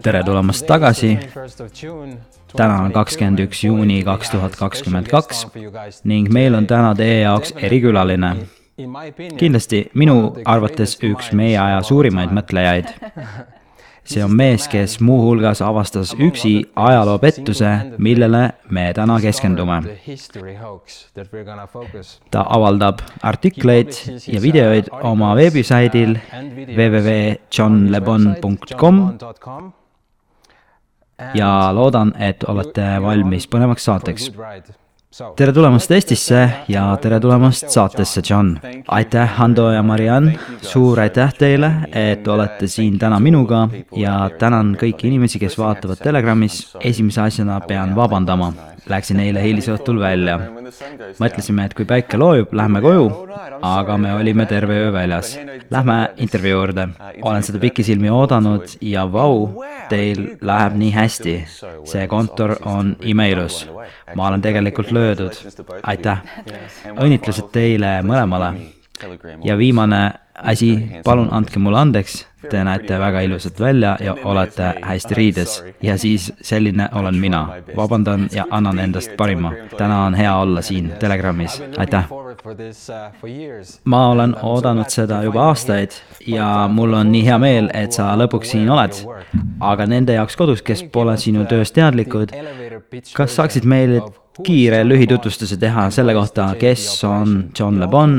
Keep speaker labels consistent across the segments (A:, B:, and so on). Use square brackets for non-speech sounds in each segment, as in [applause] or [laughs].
A: tere tulemast tagasi. täna on kakskümmend üks juuni kaks tuhat kakskümmend kaks ning meil on täna teie jaoks erikülaline. kindlasti minu arvates üks meie aja suurimaid mõtlejaid see on mees, kes muuhulgas avastas üksi ajaloopettuse, millele me täna keskendume. ta avaldab artikleid ja videoid oma veebisaidil www.johnlebon.com ja loodan, et olete valmis põnevaks saateks. tere tulemast Eestisse ja tere tulemast saatesse, John. aitäh, Hando ja Mariann, suur aitäh teile, et olete siin täna minuga ja tänan kõiki inimesi, kes vaatavad Telegramis. esimese asjana pean vabandama, läksin eile hilisõhtul välja. mõtlesime, et kui päike loojub, lähme koju, aga me olime terve öö väljas. Lähme intervjuu juurde. olen seda pikisilmi oodanud ja vau, teil läheb nii hästi. see kontor on imeilus. ma olen tegelikult löödud. aitäh. õnnitlused teile mõlemale. ja viimane asi, palun andke mulle andeks, te näete väga ilusad välja ja olete hästi riides. ja siis selline olen mina. vabandan ja annan endast parima. täna on hea olla siin Telegramis, aitäh. ma olen oodanud seda juba aastaid ja mul on nii hea meel, et sa lõpuks siin oled. aga nende jaoks kodus, kes pole sinu tööst teadlikud, kas saaksid meile kiire lühitutvustuse teha selle kohta, kes on John Le Bon.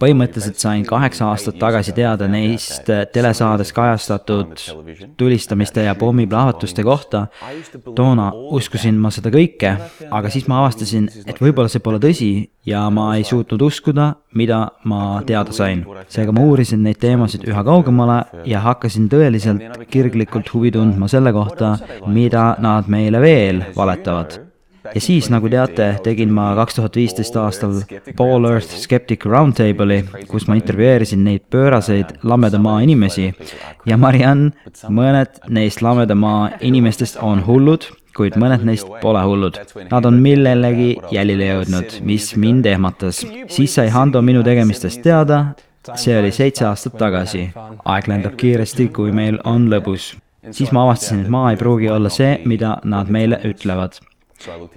A: põhimõtteliselt sain kaheksa aastat tagasi teada neist telesaades kajastatud tulistamiste ja pommiplahvatuste kohta. toona uskusin ma seda kõike, aga siis ma avastasin, et võib-olla see pole tõsi ja ma ei suutnud uskuda, mida ma teada sain. seega ma uurisin neid teemasid üha kaugemale ja hakkasin tõeliselt kirglikult huvi tundma selle kohta, mida nad meile veel valetavad ja siis, nagu teate, tegin ma kaks tuhat viisteist aastal Ball Earth Skeptic Roundtable'i, kus ma intervjueerisin neid pööraseid lameda maa inimesi ja Mariann, mõned neist lameda maa inimestest on hullud, kuid mõned neist pole hullud. Nad on millelegi jälile jõudnud, mis mind ehmatas. siis sai Hando minu tegemistest teada, see oli seitse aastat tagasi. aeg lendab kiiresti, kui meil on lõbus siis ma avastasin, et maa ei pruugi olla see, mida nad meile ütlevad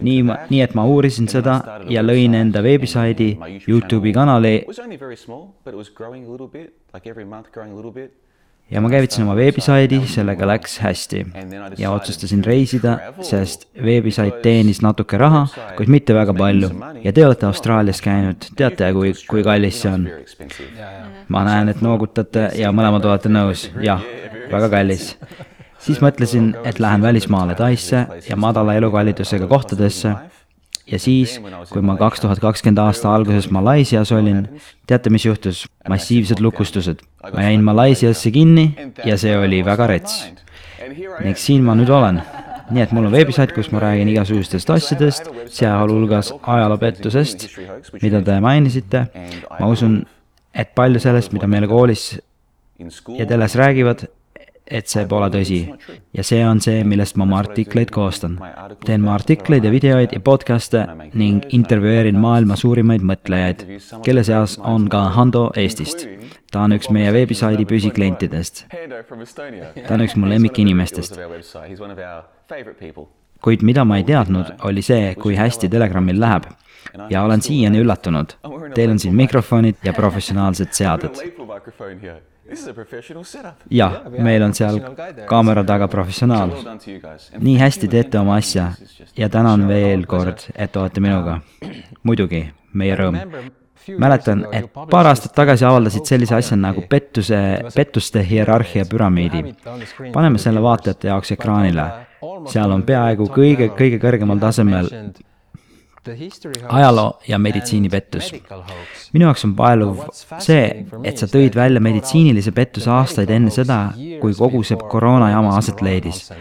A: nii, nii et ma uurisin seda ja lõin enda veebisaidi, Youtube'i kanali. ja ma käivitasin oma veebisaidi, sellega läks hästi. Ja otsustasin reisida, sest veebisait teenis natuke raha, kuid mitte väga palju. ja te olete Austraalias käinud, teate, kui, kui kallis see on? ma näen, et noogutate ja mõlemad olete nõus, jah, väga kallis [laughs] siis mõtlesin, et lähen välismaale Taisse ja madala elukallidusega kohtadesse. ja siis, kui ma kaks tuhat kakskümmend aasta alguses Malaisias olin, teate, mis juhtus? massiivsed lukustused. ma jäin Malaisiasse kinni ja see oli väga rets. ning siin ma nüüd olen nii et mul on veebisait, kus ma räägin igasugustest asjadest, sealhulgas ajaloopettusest, mida te mainisite. ma usun, et palju sellest, mida meile koolis ja teles räägivad, et see pole tõsi. ja see on see, millest ma oma artikleid koostan. teen ma artikleid ja videoid ja podcast'e ning intervjueerin maailma suurimaid mõtlejaid, kelle seas on ka Hando Eestist. ta on üks meie veebisaidi püsiklientidest. ta on üks mu lemmikinimestest kuid mida ma ei teadnud, oli see, kui hästi Telegramil läheb. ja olen siiani üllatunud. Teil on siin mikrofonid ja professionaalsed seaded jah, meil on seal kaamera taga professionaal. nii hästi teete oma asja ja tänan veel kord, et olete minuga. muidugi, meie rõõm. mäletan, et paar aastat tagasi avaldasid sellise asja nagu pettuse, pettuste hierarhia püramiidi. paneme selle vaatajate jaoks ekraanile. seal on peaaegu kõige, kõige kõrgemal tasemel ajaloo ja meditsiinipettus. minu jaoks on paeluv see, et sa tõid välja meditsiinilise pettuse aastaid enne seda, kui kogu see koroona jama aset leidis.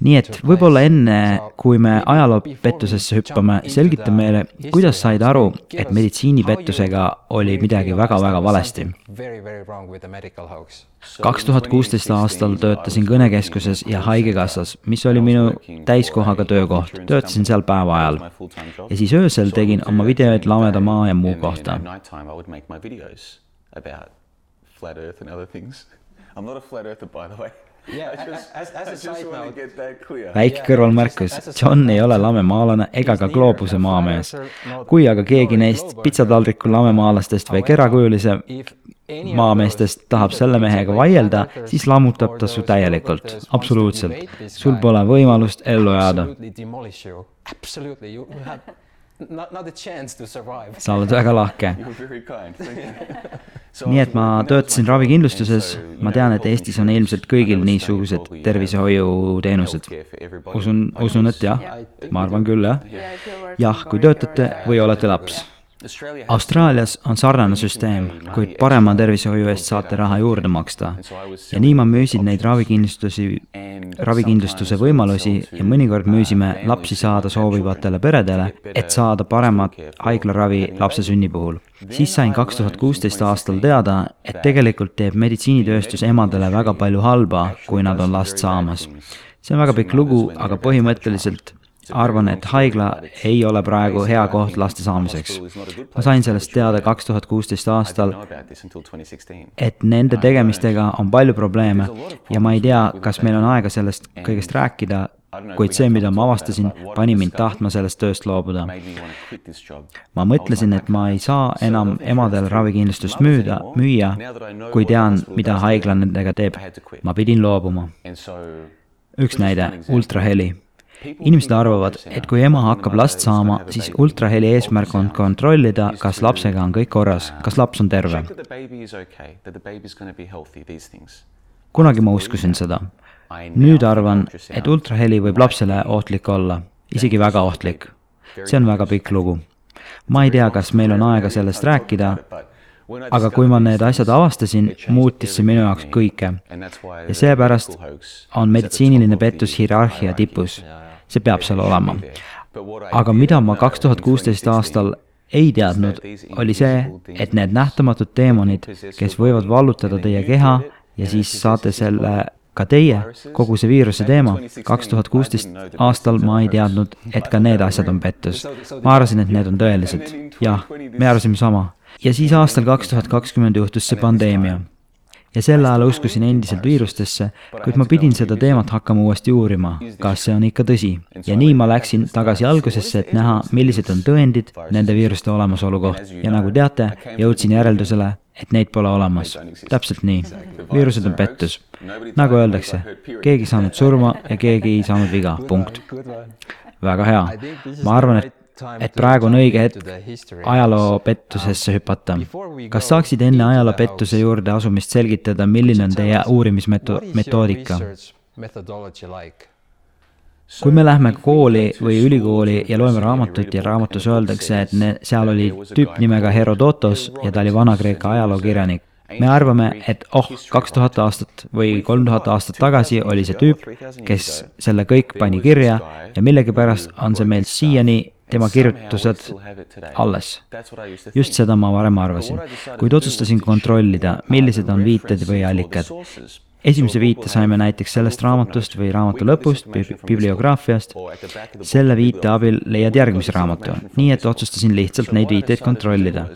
A: nii et võib-olla enne, kui me ajaloopettusesse hüppame, selgita meile, kuidas said aru, et meditsiinipettusega oli midagi väga-väga valesti. Kaks tuhat kuusteist aastal töötasin kõnekeskuses ja Haigekassas, mis oli minu täiskohaga töökoht, töötasin seal päeva ajal. ja siis öösel tegin oma videoid lameda maa ja muu kohta.
B: Flat Earth and other things. I'm not a flat earther, by the way.
A: väike kõrvalmärkus, John ei ole lamemaalane ega ka gloobuse maamees. kui aga keegi neist pitsataldriku lamemaalastest või kerakujulise maameestest tahab selle mehega vaielda, siis lammutab ta su täielikult, absoluutselt. sul pole võimalust ellu jääda. sa oled väga lahke. [laughs] nii et ma töötasin ravikindlustuses, ma tean, et Eestis on ilmselt kõigil niisugused tervishoiuteenused. usun, usun, et jah, ma arvan küll, jah. jah, kui töötate või olete laps Austraalias on sarnane süsteem, kuid parema tervishoiu eest saate raha juurde maksta. ja nii ma müüsin neid ravikindlustusi, ravikindlustuse võimalusi ja mõnikord müüsime lapsi saada soovivatele peredele, et saada paremat haiglaravi lapse sünni puhul. siis sain kaks tuhat kuusteist aastal teada, et tegelikult teeb meditsiinitööstus emadele väga palju halba, kui nad on last saamas. see on väga pikk lugu, aga põhimõtteliselt arvan, et haigla ei ole praegu hea koht laste saamiseks. ma sain sellest teada kaks tuhat kuusteist aastal, et nende tegemistega on palju probleeme ja ma ei tea, kas meil on aega sellest kõigest rääkida, kuid see, mida ma avastasin, pani mind tahtma sellest tööst loobuda. ma mõtlesin, et ma ei saa enam emadele ravikindlustust müüda, müüa, kui tean, mida haigla nendega teeb. ma pidin loobuma. üks näide, ultraheli inimesed arvavad, et kui ema hakkab last saama, siis ultraheli eesmärk on kontrollida, kas lapsega on kõik korras, kas laps on terve. kunagi ma uskusin seda. nüüd arvan, et ultraheli võib lapsele ohtlik olla, isegi väga ohtlik. see on väga pikk lugu. ma ei tea, kas meil on aega sellest rääkida, aga kui ma need asjad avastasin, muutis see minu jaoks kõike. ja seepärast on meditsiiniline pettus hierarhia tipus see peab seal olema. aga mida ma kaks tuhat kuusteist aastal ei teadnud, oli see, et need nähtamatud teemonid, kes võivad vallutada teie keha ja siis saate selle ka teie, kogu see viiruse teema, kaks tuhat kuusteist aastal ma ei teadnud, et ka need asjad on pettus. ma arvasin, et need on tõelised. jah, me arvasime sama. ja siis aastal kaks tuhat kakskümmend juhtus see pandeemia ja sel ajal uskusin endiselt viirustesse, kuid ma pidin seda teemat hakkama uuesti uurima, kas see on ikka tõsi. ja nii ma läksin tagasi algusesse, et näha, millised on tõendid nende viiruste olemasolu kohta ja nagu teate, jõudsin järeldusele, et neid pole olemas. täpselt nii. viirused on pettus. nagu öeldakse, keegi ei saanud surma ja keegi ei saanud viga, punkt. väga hea. ma arvan, et et praegu on õige hetk ajaloopettusesse hüpata. kas saaksid enne ajaloopettuse juurde asumist selgitada, milline on teie uurimismetoodika? kui me lähme kooli või ülikooli ja loeme raamatut ja raamatus öeldakse, et ne, seal oli tüüp nimega Herodotos ja ta oli Vana-Kreeka ajalookirjanik, me arvame, et oh, kaks tuhat aastat või kolm tuhat aastat tagasi oli see tüüp, kes selle kõik pani kirja ja millegipärast on see meil siiani tema kirjutused alles. just seda ma varem arvasin, kuid otsustasin kontrollida, millised on viited või allikad esimese viite saime näiteks sellest raamatust või raamatu lõpust, bibliograafiast. selle viite abil leiad järgmise raamatu, nii et otsustasin lihtsalt neid viiteid kontrollida.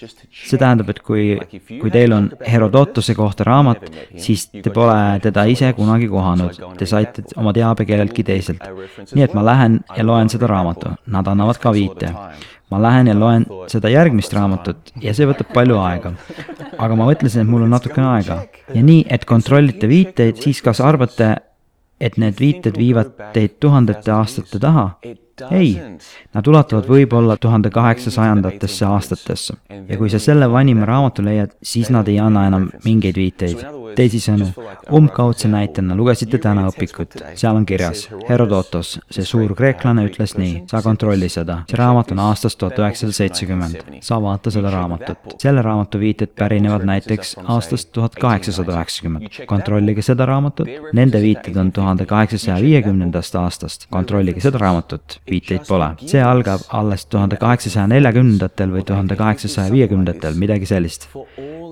A: see tähendab, et kui, kui teil on Herodotuse kohta raamat, siis te pole teda ise kunagi kohanud, te saite oma teabe kelleltki teiselt. nii et ma lähen ja loen seda raamatu, nad annavad ka viite ma lähen ja loen seda järgmist raamatut ja see võtab palju aega. aga ma mõtlesin, et mul on natukene aega ja nii, et kontrollite viiteid, siis kas arvate, et need viited viivad teid tuhandete aastate taha? Ei, nad ulatuvad võib-olla tuhande kaheksasajandatesse aastatesse. ja kui sa selle vanima raamatu leiad, siis nad ei anna enam mingeid viiteid. teisisõnu, umbkaudse näitena lugesite täna õpikut, seal on kirjas Herodotos, see suur kreeklane ütles nii, sa kontrolli seda, see raamat on aastast tuhat üheksasada seitsekümmend, sa vaata seda raamatut. selle raamatu viited pärinevad näiteks aastast tuhat kaheksasada üheksakümmend, kontrollige seda raamatut, nende viited on tuhande kaheksasaja viiekümnendast aastast, kontrollige seda raamatut viiteid pole. see algab alles tuhande kaheksasaja neljakümnendatel või tuhande kaheksasaja viiekümnendatel, midagi sellist.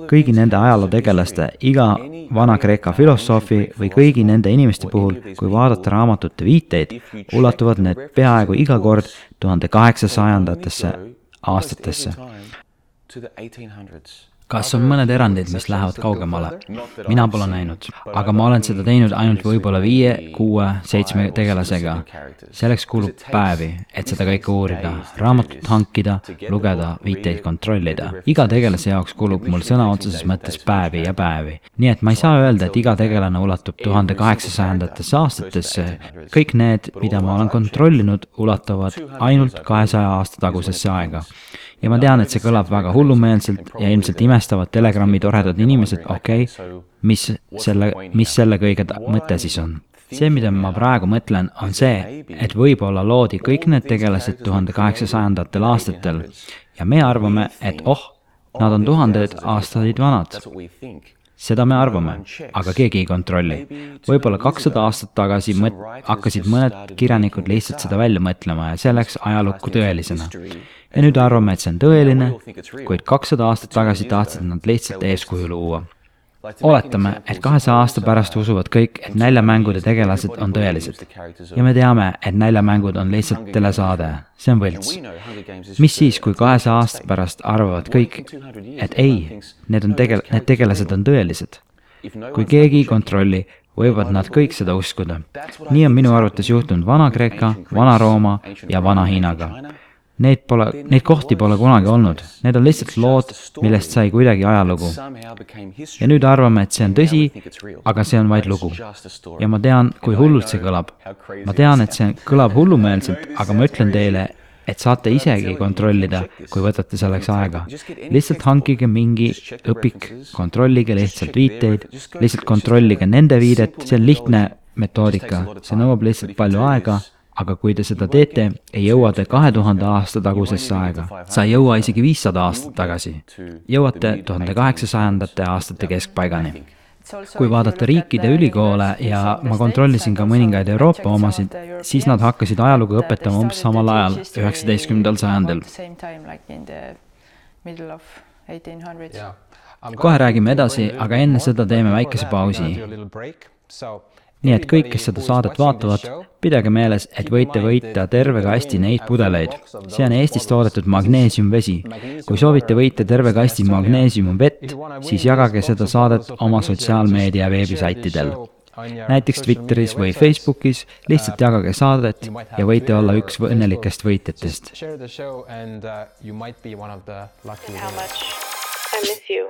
A: kõigi nende ajalootegelaste, iga Vana-Kreeka filosoofi või kõigi nende inimeste puhul, kui vaadata raamatute viiteid, ulatuvad need peaaegu iga kord tuhande kaheksasajandatesse aastatesse kas on mõned erandid, mis lähevad kaugemale? mina pole näinud, aga ma olen seda teinud ainult võib-olla viie, kuue, seitsme tegelasega. selleks kulub päevi, et seda kõike uurida, raamatut hankida, lugeda, viiteid kontrollida. iga tegelase jaoks kulub mul sõna otseses mõttes päevi ja päevi. nii et ma ei saa öelda, et iga tegelane ulatub tuhande kaheksasajandatesse aastatesse. kõik need, mida ma olen kontrollinud, ulatuvad ainult kahesaja aasta tagusesse aega ja ma tean, et see kõlab väga hullumeelselt ja ilmselt imestavad Telegrami toredad inimesed, okei okay,, mis selle, mis selle kõige mõte siis on? see, mida ma praegu mõtlen, on see, et võib-olla loodi kõik need tegelased tuhande kaheksasajandatel aastatel ja me arvame, et oh, nad on tuhandeid aastaid vanad seda me arvame, aga keegi ei kontrolli. võib-olla kakssada aastat tagasi mõt-, hakkasid mõned kirjanikud lihtsalt seda välja mõtlema ja see läks ajalukku tõelisena ja nüüd arvame, et see on tõeline, kuid kakssada aastat tagasi tahtsid nad lihtsalt eeskuju luua. Oletame, et kahesaja aasta pärast usuvad kõik, et näljamängude tegelased on tõelised. ja me teame, et näljamängud on lihtsalt telesaade, see on võlts. mis siis, kui kahesaja aasta pärast arvavad kõik, et ei, need on tegel-, need tegelased on tõelised? kui keegi ei kontrolli, võivad nad kõik seda uskuda. nii on minu arvates juhtunud Vana-Kreeka, Vana-Rooma ja Vana-Hiinaga Neid pole, neid kohti pole kunagi olnud, need on lihtsalt lood, millest sai kuidagi ajalugu. ja nüüd arvame, et see on tõsi, aga see on vaid lugu. ja ma tean, kui hullult see kõlab. ma tean, et see kõlab [laughs] hullumeelselt, aga ma ütlen teile, et saate isegi kontrollida, kui võtate selleks aega. lihtsalt hankige mingi õpik, kontrollige lihtsalt viiteid, lihtsalt kontrollige nende viidet, see on lihtne metoodika, see nõuab lihtsalt palju aega aga kui te seda teete, ei jõua te kahe tuhande aasta tagusesse aega. sa ei jõua isegi viissada aastat tagasi. jõuate tuhande kaheksasajandate aastate keskpaigani. kui vaadata riikide ülikoole ja ma kontrollisin ka mõningaid Euroopa omasid, siis nad hakkasid ajalugu õpetama umbes samal ajal, üheksateistkümnendal sajandil. kohe räägime edasi, aga enne seda teeme väikese pausi nii et kõik, kes seda saadet vaatavad, pidage meeles, et võite võita terve kasti neid pudeleid. see on Eestis toodetud magneesiumvesi. kui soovite võita terve kasti magneesiumvett, siis jagage seda saadet oma sotsiaalmeedia veebisaitidel. näiteks Twitteris või Facebookis, lihtsalt jagage saadet ja võite olla üks õnnelikest võitjatest. I miss you.